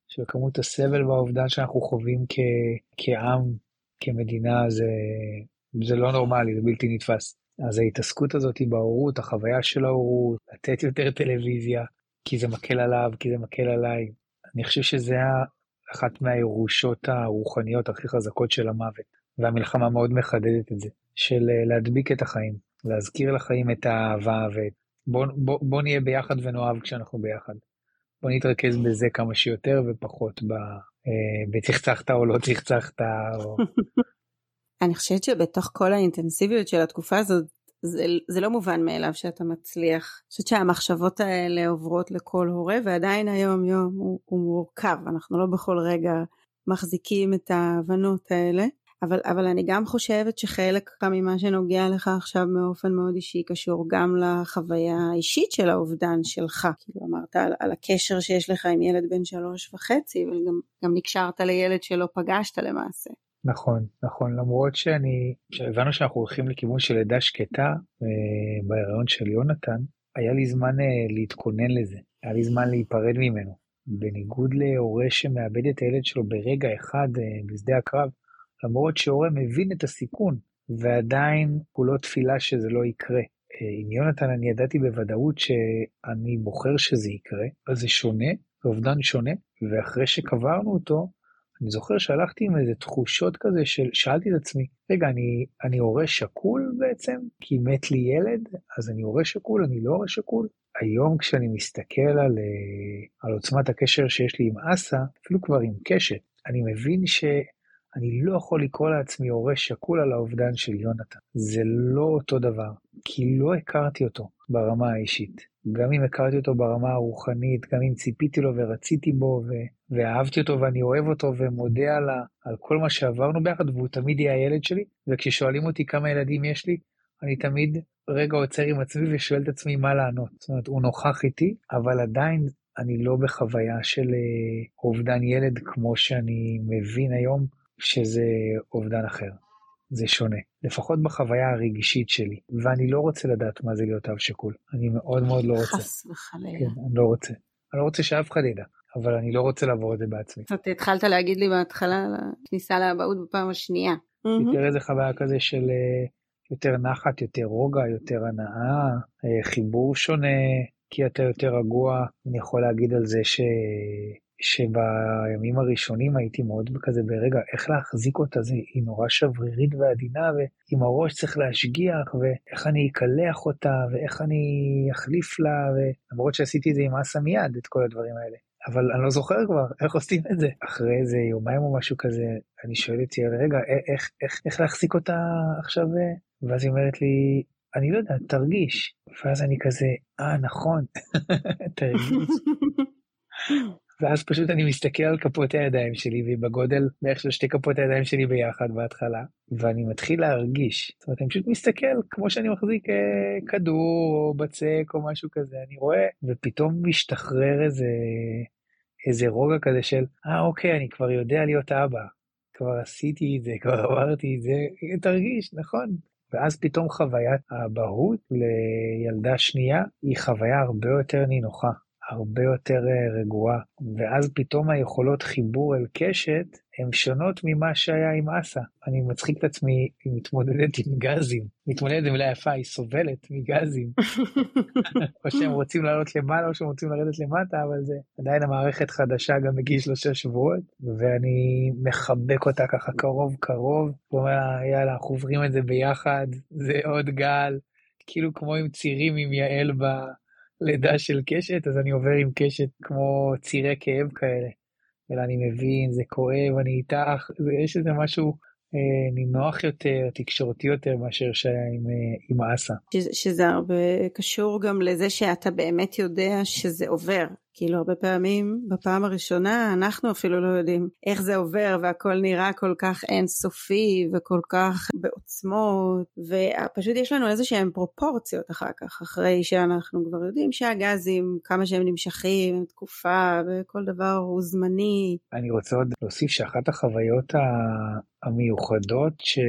של כמות הסבל והאובדן שאנחנו חווים כ, כעם, כמדינה, זה, זה לא נורמלי, זה בלתי נתפס. אז ההתעסקות הזאת בהורות, החוויה של ההורות, לתת יותר טלוויזיה, כי זה מקל עליו, כי זה מקל עליי. אני חושב שזה אחת מהירושות הרוחניות הכי חזקות של המוות, והמלחמה מאוד מחדדת את זה, של אה, להדביק את החיים, להזכיר לחיים את האהבה, ובוא בוא, בוא נהיה ביחד ונאהב כשאנחנו ביחד. בוא נתרכז בזה כמה שיותר ופחות ב... אה, בצחצחת או לא צחצחת, או אני חושבת שבתוך כל האינטנסיביות של התקופה הזאת, זה, זה לא מובן מאליו שאתה מצליח. אני חושבת שהמחשבות האלה עוברות לכל הורה ועדיין היום יום הוא, הוא מורכב, אנחנו לא בכל רגע מחזיקים את ההבנות האלה. אבל, אבל אני גם חושבת שחלק ממה שנוגע לך עכשיו באופן מאוד אישי קשור גם לחוויה האישית של האובדן שלך. כאילו אמרת על, על הקשר שיש לך עם ילד בן שלוש וחצי, אבל גם, גם נקשרת לילד שלא פגשת למעשה. נכון, נכון, למרות שאני, כשהבנו שאנחנו הולכים לכיוון של לידה שקטה אה, בהיריון של יונתן, היה לי זמן אה, להתכונן לזה, היה לי זמן להיפרד ממנו. בניגוד להורה שמאבד את הילד שלו ברגע אחד אה, בשדה הקרב, למרות שהורה מבין את הסיכון, ועדיין הוא לא תפילה שזה לא יקרה. עם יונתן אני ידעתי בוודאות שאני בוחר שזה יקרה, אז זה שונה, זה אובדן שונה, ואחרי שקברנו אותו, אני זוכר שהלכתי עם איזה תחושות כזה של שאלתי את עצמי, רגע, אני, אני הורה שקול בעצם? כי מת לי ילד, אז אני הורה שקול, אני לא הורה שקול? היום כשאני מסתכל על, אה, על עוצמת הקשר שיש לי עם אסא, אפילו כבר עם קשת, אני מבין שאני לא יכול לקרוא לעצמי הורה שקול על האובדן של יונתן. זה לא אותו דבר, כי לא הכרתי אותו ברמה האישית. גם אם הכרתי אותו ברמה הרוחנית, גם אם ציפיתי לו ורציתי בו, ו... ואהבתי אותו ואני אוהב אותו ומודה על, ה... על כל מה שעברנו ביחד, והוא תמיד יהיה הילד שלי, וכששואלים אותי כמה ילדים יש לי, אני תמיד רגע עוצר עם עצמי ושואל את עצמי מה לענות. זאת אומרת, הוא נוכח איתי, אבל עדיין אני לא בחוויה של אה, אובדן ילד כמו שאני מבין היום שזה אובדן אחר. זה שונה, לפחות בחוויה הרגישית שלי, ואני לא רוצה לדעת מה זה להיות אב שכול. אני מאוד מאוד לא רוצה. חס וחלילה. כן, אני לא רוצה. אני לא רוצה שאף אחד ידע, אבל אני לא רוצה לעבור את זה בעצמי. אתה התחלת להגיד לי בהתחלה על הכניסה לאבהות בפעם השנייה. יותר איזה חוויה כזה של אה, יותר נחת, יותר רוגע, יותר הנאה, אה, חיבור שונה, כי אתה יותר רגוע. אני יכול להגיד על זה ש... שבימים הראשונים הייתי מאוד כזה ברגע איך להחזיק אותה זה היא נורא שברירית ועדינה ועם הראש צריך להשגיח ואיך אני אקלח אותה ואיך אני אחליף לה ולמרות שעשיתי את זה עם אסה מיד את כל הדברים האלה אבל אני לא זוכר כבר איך עושים את זה אחרי איזה יומיים או משהו כזה אני שואל את יעל רגע איך איך איך להחזיק אותה עכשיו ואז היא אומרת לי אני לא יודע תרגיש ואז אני כזה אה נכון תרגיש. ואז פשוט אני מסתכל על כפות הידיים שלי, והיא בגודל בערך של שתי כפות הידיים שלי ביחד בהתחלה, ואני מתחיל להרגיש. זאת אומרת, אני פשוט מסתכל כמו שאני מחזיק אה, כדור או בצק או משהו כזה, אני רואה, ופתאום משתחרר איזה, איזה רוגע כזה של, אה, אוקיי, אני כבר יודע להיות אבא. כבר עשיתי את זה, כבר עברתי את זה, תרגיש, נכון. ואז פתאום חוויית האבהות לילדה שנייה היא חוויה הרבה יותר נינוחה. הרבה יותר אה, רגועה, ואז פתאום היכולות חיבור אל קשת הן שונות ממה שהיה עם אסה. אני מצחיק את עצמי, היא מתמודדת עם גזים. מתמודדת עם מילה יפה, היא סובלת מגזים. או שהם רוצים לעלות למעלה או שהם רוצים לרדת למטה, אבל זה עדיין המערכת חדשה גם מגיל שלושה שבועות, ואני מחבק אותה ככה קרוב קרוב, ואומר יאללה, אנחנו עוברים את זה ביחד, זה עוד גל. כאילו כמו עם צירים עם יעל ב... לידה של קשת, אז אני עובר עם קשת כמו צירי כאב כאלה. אלא אני מבין, זה כואב, אני איתך, יש איזה משהו אה, נינוח יותר, תקשורתי יותר מאשר שהיה עם, אה, עם אסה. שזה, שזה הרבה קשור גם לזה שאתה באמת יודע שזה עובר. כאילו הרבה פעמים בפעם הראשונה אנחנו אפילו לא יודעים איך זה עובר והכל נראה כל כך אינסופי וכל כך בעוצמות ופשוט יש לנו איזה שהם פרופורציות אחר כך אחרי שאנחנו כבר יודעים שהגזים כמה שהם נמשכים תקופה וכל דבר הוא זמני. אני רוצה עוד להוסיף שאחת החוויות המיוחדות ש...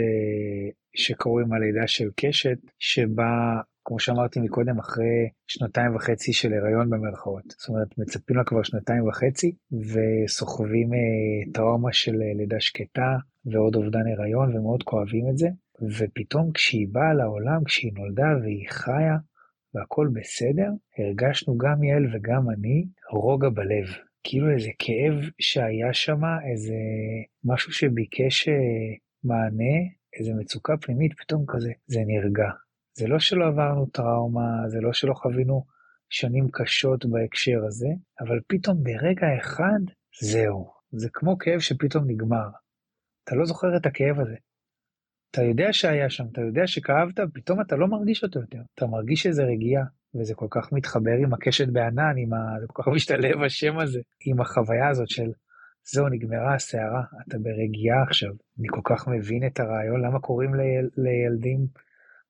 שקרו עם הלידה של קשת שבה כמו שאמרתי מקודם, אחרי שנתיים וחצי של הריון במרכאות. זאת אומרת, מצפים לה כבר שנתיים וחצי, וסוחבים אה, טראומה של אה, לידה שקטה ועוד אובדן הריון, ומאוד כואבים את זה. ופתאום כשהיא באה לעולם, כשהיא נולדה והיא חיה, והכל בסדר, הרגשנו גם יעל וגם אני רוגע בלב. כאילו איזה כאב שהיה שם, איזה משהו שביקש אה, מענה, איזה מצוקה פנימית, פתאום כזה, זה נרגע. זה לא שלא עברנו טראומה, זה לא שלא חווינו שנים קשות בהקשר הזה, אבל פתאום ברגע אחד, זהו. זה כמו כאב שפתאום נגמר. אתה לא זוכר את הכאב הזה. אתה יודע שהיה שם, אתה יודע שכאבת, פתאום אתה לא מרגיש אותו יותר. אתה מרגיש איזה רגיעה, וזה כל כך מתחבר עם הקשת בענן, עם ה... זה כל כך משתלב השם הזה, עם החוויה הזאת של זהו, נגמרה הסערה, אתה ברגיעה עכשיו. אני כל כך מבין את הרעיון, למה קוראים ליל... לילדים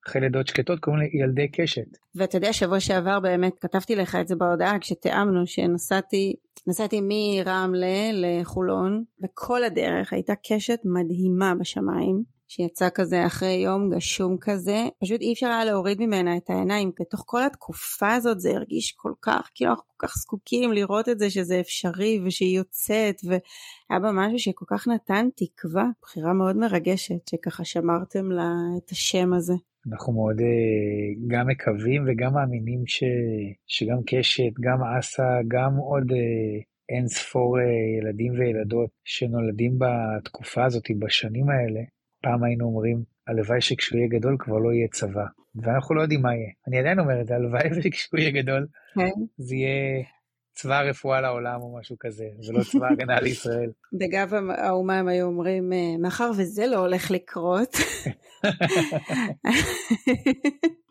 אחרי לידות שקטות, קוראים לילדי קשת. ואתה יודע, שבוע שעבר באמת כתבתי לך את זה בהודעה כשתיאמנו שנסעתי נסעתי מרמלה לחולון, וכל הדרך הייתה קשת מדהימה בשמיים. שיצא כזה אחרי יום גשום כזה, פשוט אי אפשר היה להוריד ממנה את העיניים. בתוך כל התקופה הזאת זה הרגיש כל כך, כאילו אנחנו כל כך זקוקים לראות את זה שזה אפשרי ושהיא יוצאת, והיה בה משהו שכל כך נתן תקווה, בחירה מאוד מרגשת, שככה שמרתם לה את השם הזה. אנחנו מאוד אה, גם מקווים וגם מאמינים ש, שגם קשת, גם אסא, גם עוד אה, אין ספור אה, ילדים וילדות שנולדים בתקופה הזאת, בשנים האלה, פעם היינו אומרים, הלוואי שכשהוא יהיה גדול כבר לא יהיה צבא. ואנחנו לא יודעים מה יהיה. אני עדיין אומר את זה, הלוואי שכשהוא יהיה גדול, כן. זה יהיה צבא הרפואה לעולם או משהו כזה, ולא צבא הגנה לישראל. בגב האומה הם היו אומרים, מאחר וזה לא הולך לקרות.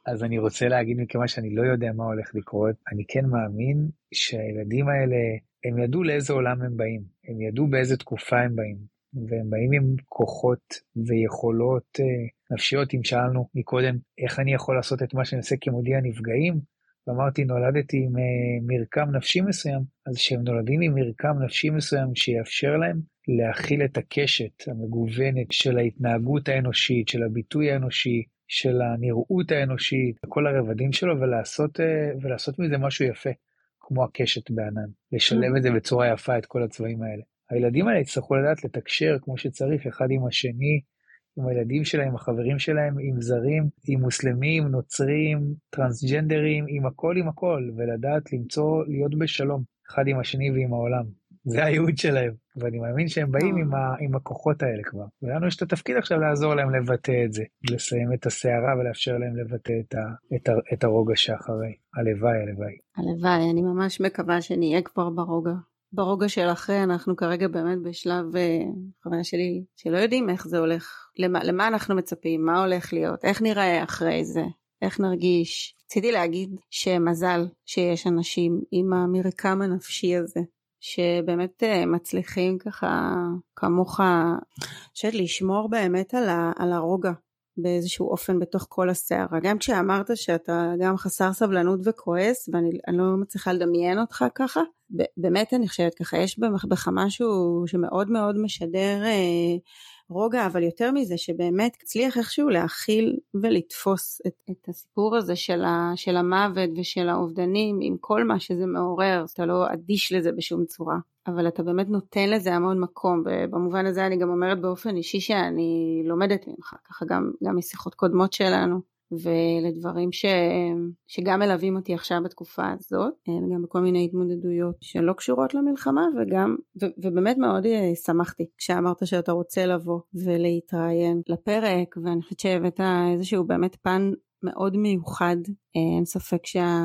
אז אני רוצה להגיד, מכיוון שאני לא יודע מה הולך לקרות, אני כן מאמין שהילדים האלה, הם ידעו לאיזה עולם הם באים, הם ידעו באיזה תקופה הם באים. והם באים עם כוחות ויכולות אה, נפשיות. אם שאלנו מקודם איך אני יכול לעשות את מה שאני עושה כמודיע נפגעים, ואמרתי נולדתי עם אה, מרקם נפשי מסוים, אז כשהם נולדים עם מרקם נפשי מסוים שיאפשר להם להכיל את הקשת המגוונת של ההתנהגות האנושית, של הביטוי האנושי, של הנראות האנושית, כל הרבדים שלו, ולעשות, אה, ולעשות מזה משהו יפה, כמו הקשת בענן. לשלב את זה בצורה יפה, את כל הצבעים האלה. הילדים האלה יצטרכו לדעת לתקשר כמו שצריך אחד עם השני, עם הילדים שלהם, החברים שלהם, עם זרים, עם מוסלמים, נוצרים, טרנסג'נדרים, עם הכל עם הכל, ולדעת למצוא, להיות בשלום אחד עם השני ועם העולם. זה הייעוד שלהם, ואני מאמין שהם באים עם, ה, עם הכוחות האלה כבר. ולנו יש את התפקיד עכשיו לעזור להם לבטא את זה, לסיים את הסערה ולאפשר להם לבטא את, ה, את, ה, את הרוגע שאחרי. הלוואי, הלוואי. הלוואי, אני ממש מקווה שנהיה כבר ברוגע. ברוגע של אחרי אנחנו כרגע באמת בשלב חוויה שלי שלא יודעים איך זה הולך למה, למה אנחנו מצפים מה הולך להיות איך נראה אחרי זה איך נרגיש. רציתי להגיד שמזל שיש אנשים עם המרקם הנפשי הזה שבאמת אה, מצליחים ככה כמוך לשמור באמת על, ה, על הרוגע באיזשהו אופן בתוך כל הסערה. גם כשאמרת שאתה גם חסר סבלנות וכועס, ואני לא מצליחה לדמיין אותך ככה, באמת אני חושבת ככה, יש בך משהו שמאוד מאוד משדר אה, רוגע, אבל יותר מזה שבאמת הצליח איכשהו להכיל ולתפוס את, את הסיפור הזה של, ה, של המוות ושל האובדנים עם כל מה שזה מעורר, אתה לא אדיש לזה בשום צורה. אבל אתה באמת נותן לזה המון מקום, ובמובן הזה אני גם אומרת באופן אישי שאני לומדת ממך, ככה גם, גם משיחות קודמות שלנו, ולדברים ש, שגם מלווים אותי עכשיו בתקופה הזאת, גם בכל מיני התמודדויות שלא קשורות למלחמה, וגם, ו, ובאמת מאוד אה, שמחתי כשאמרת שאתה רוצה לבוא ולהתראיין לפרק, ואני חושבת שהבאת איזשהו באמת פן מאוד מיוחד, אה, אין ספק שה,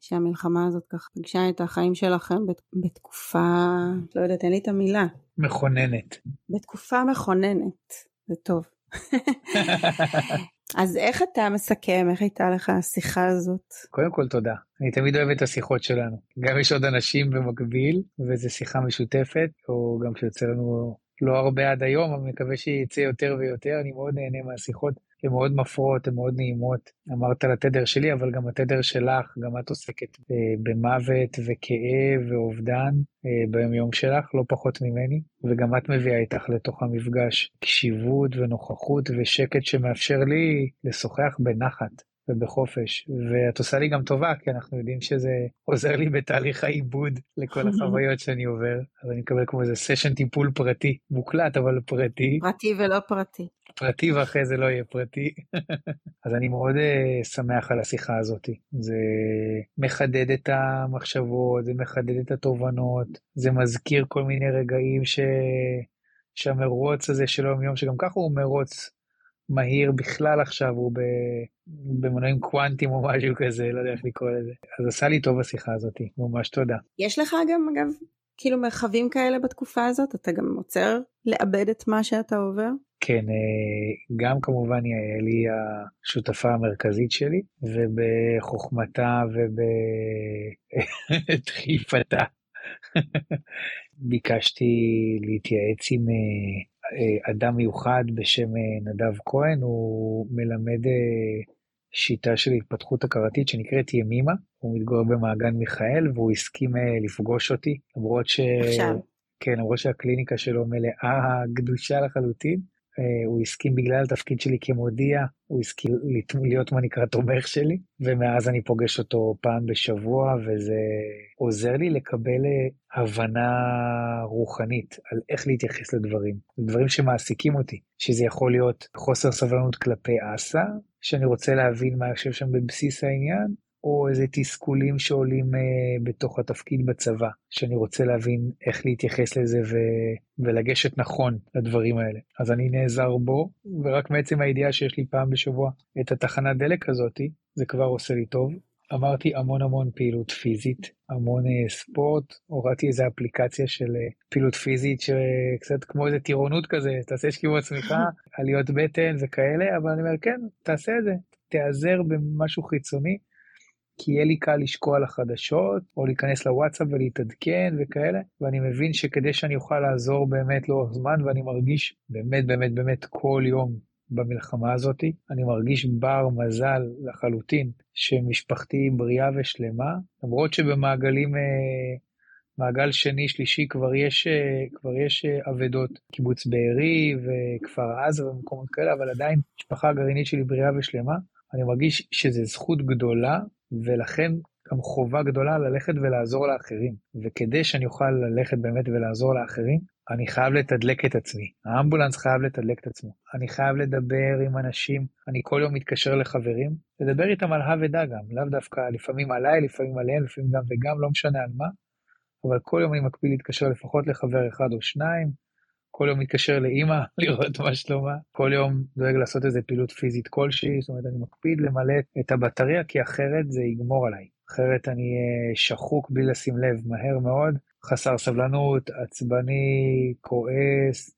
שהמלחמה הזאת ככה פגשה את החיים שלכם בת, בתקופה, לא יודעת, אין לי את המילה. מכוננת. בתקופה מכוננת, זה טוב. אז איך אתה מסכם, איך הייתה לך השיחה הזאת? קודם כל תודה, אני תמיד אוהב את השיחות שלנו. גם יש עוד אנשים במקביל, וזו שיחה משותפת, או גם כשיוצא לנו לא הרבה עד היום, אבל מקווה שיצא יותר ויותר, אני מאוד נהנה מהשיחות. הן מאוד מפרות, הן מאוד נעימות. אמרת על התדר שלי, אבל גם התדר שלך, גם את עוסקת אה, במוות וכאב ואובדן אה, ביום יום שלך, לא פחות ממני, וגם את מביאה איתך לתוך המפגש קשיבות ונוכחות ושקט שמאפשר לי לשוחח בנחת. ובחופש, ואת עושה לי גם טובה, כי אנחנו יודעים שזה עוזר לי בתהליך העיבוד לכל החוויות שאני עובר, אז אני מקבל כמו איזה סשן טיפול פרטי, מוקלט אבל פרטי. פרטי ולא פרטי. פרטי ואחרי זה לא יהיה פרטי. אז אני מאוד uh, שמח על השיחה הזאת. זה מחדד את המחשבות, זה מחדד את התובנות, זה מזכיר כל מיני רגעים ש... שהמרוץ הזה של היום יום, שגם ככה הוא מרוץ מהיר בכלל עכשיו, הוא במנועים קוונטיים או משהו כזה, לא יודע איך לקרוא לזה. אז עשה לי טוב השיחה הזאת, ממש תודה. יש לך גם, אגב, כאילו מרחבים כאלה בתקופה הזאת? אתה גם עוצר לאבד את מה שאתה עובר? כן, אה, גם כמובן יעל היא השותפה המרכזית שלי, ובחוכמתה ובדחיפתה ביקשתי להתייעץ עם אה, אדם מיוחד בשם נדב כהן, הוא מלמד שיטה של התפתחות הכרתית שנקראת ימימה, הוא מתגורר במעגן מיכאל והוא הסכים לפגוש אותי, למרות ש... עכשיו. כן, למרות שהקליניקה שלו מלאה קדושה לחלוטין, אה, הוא הסכים בגלל התפקיד שלי כמודיע, הוא הסכים להיות מה נקרא תומך שלי, ומאז אני פוגש אותו פעם בשבוע, וזה עוזר לי לקבל אה, הבנה רוחנית על איך להתייחס לדברים, דברים שמעסיקים אותי, שזה יכול להיות חוסר סבלנות כלפי אסה, שאני רוצה להבין מה יושב שם בבסיס העניין, או איזה תסכולים שעולים אה, בתוך התפקיד בצבא, שאני רוצה להבין איך להתייחס לזה ו... ולגשת נכון לדברים האלה. אז אני נעזר בו, ורק מעצם הידיעה שיש לי פעם בשבוע את התחנת דלק הזאתי, זה כבר עושה לי טוב. אמרתי המון המון פעילות פיזית, המון אה, ספורט, הורדתי איזה אפליקציה של אה, פעילות פיזית שקצת כמו איזה טירונות כזה, תעשה שקיעו עצמך, עליות בטן וכאלה, אבל אני אומר כן, תעשה את זה, תיעזר במשהו חיצוני, כי יהיה לי קל לשקוע על החדשות, או להיכנס לוואטסאפ ולהתעדכן וכאלה, ואני מבין שכדי שאני אוכל לעזור באמת לאורך זמן, ואני מרגיש באמת באמת באמת כל יום במלחמה הזאתי, אני מרגיש בר מזל לחלוטין שמשפחתי בריאה ושלמה, למרות שבמעגלים... אה, מעגל שני שלישי כבר יש כבר יש אבדות. קיבוץ בארי וכפר עזה ומקומות כאלה אבל עדיין משפחה גרעינית שלי בריאה ושלמה. אני מרגיש שזו זכות גדולה ולכן גם חובה גדולה ללכת ולעזור לאחרים. וכדי שאני אוכל ללכת באמת ולעזור לאחרים, אני חייב לתדלק את עצמי. האמבולנס חייב לתדלק את עצמו. אני חייב לדבר עם אנשים, אני כל יום מתקשר לחברים, לדבר איתם על הא ודא גם, לאו דווקא לפעמים עליי, לפעמים עליהם, לפעמים גם וגם, לא משנה על מה, אבל כל יום אני מקפיד להתקשר לפחות לחבר אחד או שניים, כל יום מתקשר לאימא לראות מה שלומה, כל יום דואג לעשות איזה פעילות פיזית כלשהי, זאת אומרת אני מקפיד למלא את הבטריה כי אחרת זה יגמור עליי, אחרת אני אהיה שחוק בלי לשים לב מהר מאוד, חסר סבלנות, עצבני, כועס,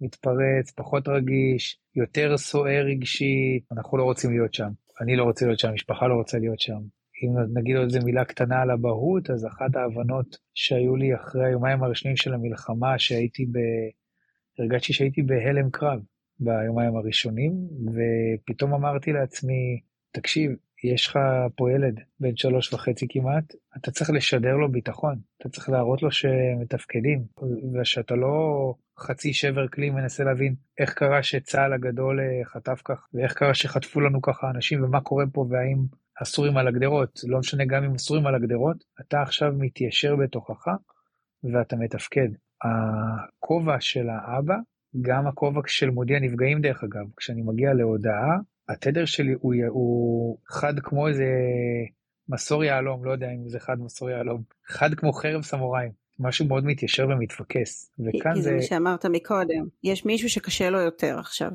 מתפרץ, פחות רגיש, יותר סוער רגשית, אנחנו לא רוצים להיות שם, אני לא רוצה להיות שם, המשפחה לא רוצה להיות שם. אם נגיד עוד איזה מילה קטנה על אבהות, אז אחת ההבנות שהיו לי אחרי היומיים הראשונים של המלחמה, שהייתי. הרגשתי שהייתי בהלם קרב ביומיים הראשונים, ופתאום אמרתי לעצמי, תקשיב, יש לך פה ילד בן שלוש וחצי כמעט, אתה צריך לשדר לו ביטחון, אתה צריך להראות לו שמתפקדים, ושאתה לא חצי שבר כלי מנסה להבין איך קרה שצה"ל הגדול אה, חטף כך, ואיך קרה שחטפו לנו ככה אנשים, ומה קורה פה, והאם אסורים על הגדרות, לא משנה גם אם אסורים על הגדרות, אתה עכשיו מתיישר בתוכך ואתה מתפקד. הכובע של האבא, גם הכובע של מודיע נפגעים דרך אגב, כשאני מגיע להודעה, התדר שלי הוא, הוא חד כמו איזה מסור יהלום, לא יודע אם זה חד מסור יהלום, חד כמו חרב סמוראים. משהו מאוד מתיישר ומתפקס. וכאן זה... זה מה שאמרת מקודם, יש מישהו שקשה לו יותר עכשיו.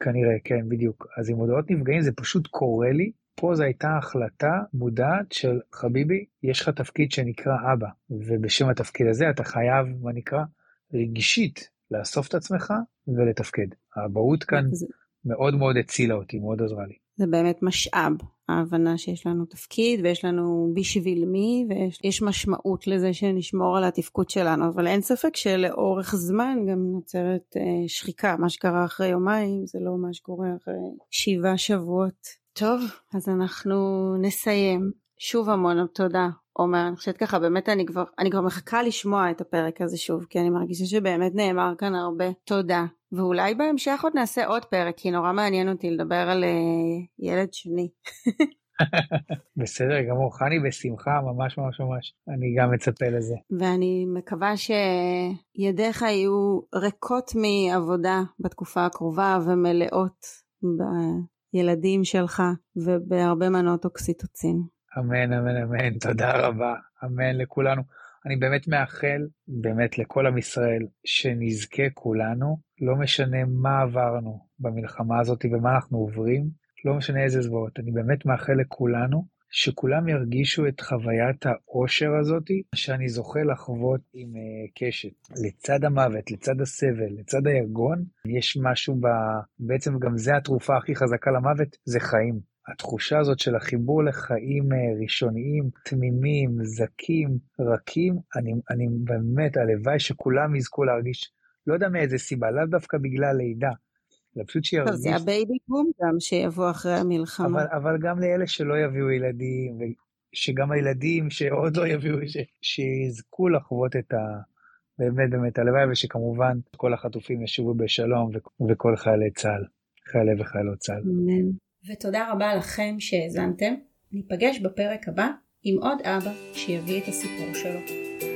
כנראה, כן, בדיוק. אז עם הודעות נפגעים זה פשוט קורה לי פה זו הייתה החלטה מודעת של חביבי, יש לך תפקיד שנקרא אבא, ובשם התפקיד הזה אתה חייב, מה נקרא, רגשית, לאסוף את עצמך ולתפקד. האבהות כאן זה... מאוד מאוד הצילה אותי, מאוד עזרה לי. זה באמת משאב, ההבנה שיש לנו תפקיד ויש לנו בשביל מי ויש משמעות לזה שנשמור על התפקוד שלנו, אבל אין ספק שלאורך זמן גם נוצרת אה, שחיקה, מה שקרה אחרי יומיים זה לא מה שקורה אחרי שבעה שבועות טוב, אז אנחנו נסיים. שוב המון תודה, עומר. אני חושבת ככה, באמת אני כבר, אני כבר מחכה לשמוע את הפרק הזה שוב, כי אני מרגישה שבאמת נאמר כאן הרבה תודה. ואולי בהמשך עוד נעשה עוד פרק, כי נורא מעניין אותי לדבר על uh, ילד שני. בסדר גמור, חני בשמחה, ממש ממש ממש. אני גם מצפה לזה. ואני מקווה שידיך יהיו ריקות מעבודה בתקופה הקרובה ומלאות ילדים שלך ובהרבה מנות אוקסיטוצין. אמן, אמן, אמן, תודה רבה, אמן לכולנו. אני באמת מאחל, באמת לכל עם ישראל, שנזכה כולנו, לא משנה מה עברנו במלחמה הזאת ומה אנחנו עוברים, לא משנה איזה זוועות, אני באמת מאחל לכולנו שכולם ירגישו את חוויית האושר הזאתי שאני זוכה לחוות עם uh, קשת. לצד המוות, לצד הסבל, לצד היגון, יש משהו ב... בעצם גם זה התרופה הכי חזקה למוות, זה חיים. התחושה הזאת של החיבור לחיים אה, ראשוניים, תמימים, זכים, רכים, אני, אני באמת, הלוואי שכולם יזכו להרגיש, לא יודע מאיזה סיבה, לאו דווקא בגלל לידה, אלא פשוט שירגיש... זה הבייבי בום גם שיבוא אחרי המלחמה. אבל, אבל גם לאלה שלא יביאו ילדים, שגם הילדים שעוד לא יביאו, ש, שיזכו לחוות את ה... באמת באמת הלוואי, ושכמובן כל החטופים ישובו בשלום ו- וכל חיילי צה"ל, חיילי וחיילות צה"ל. אמן. ותודה רבה לכם שהאזנתם. ניפגש בפרק הבא עם עוד אבא שיביא את הסיפור שלו.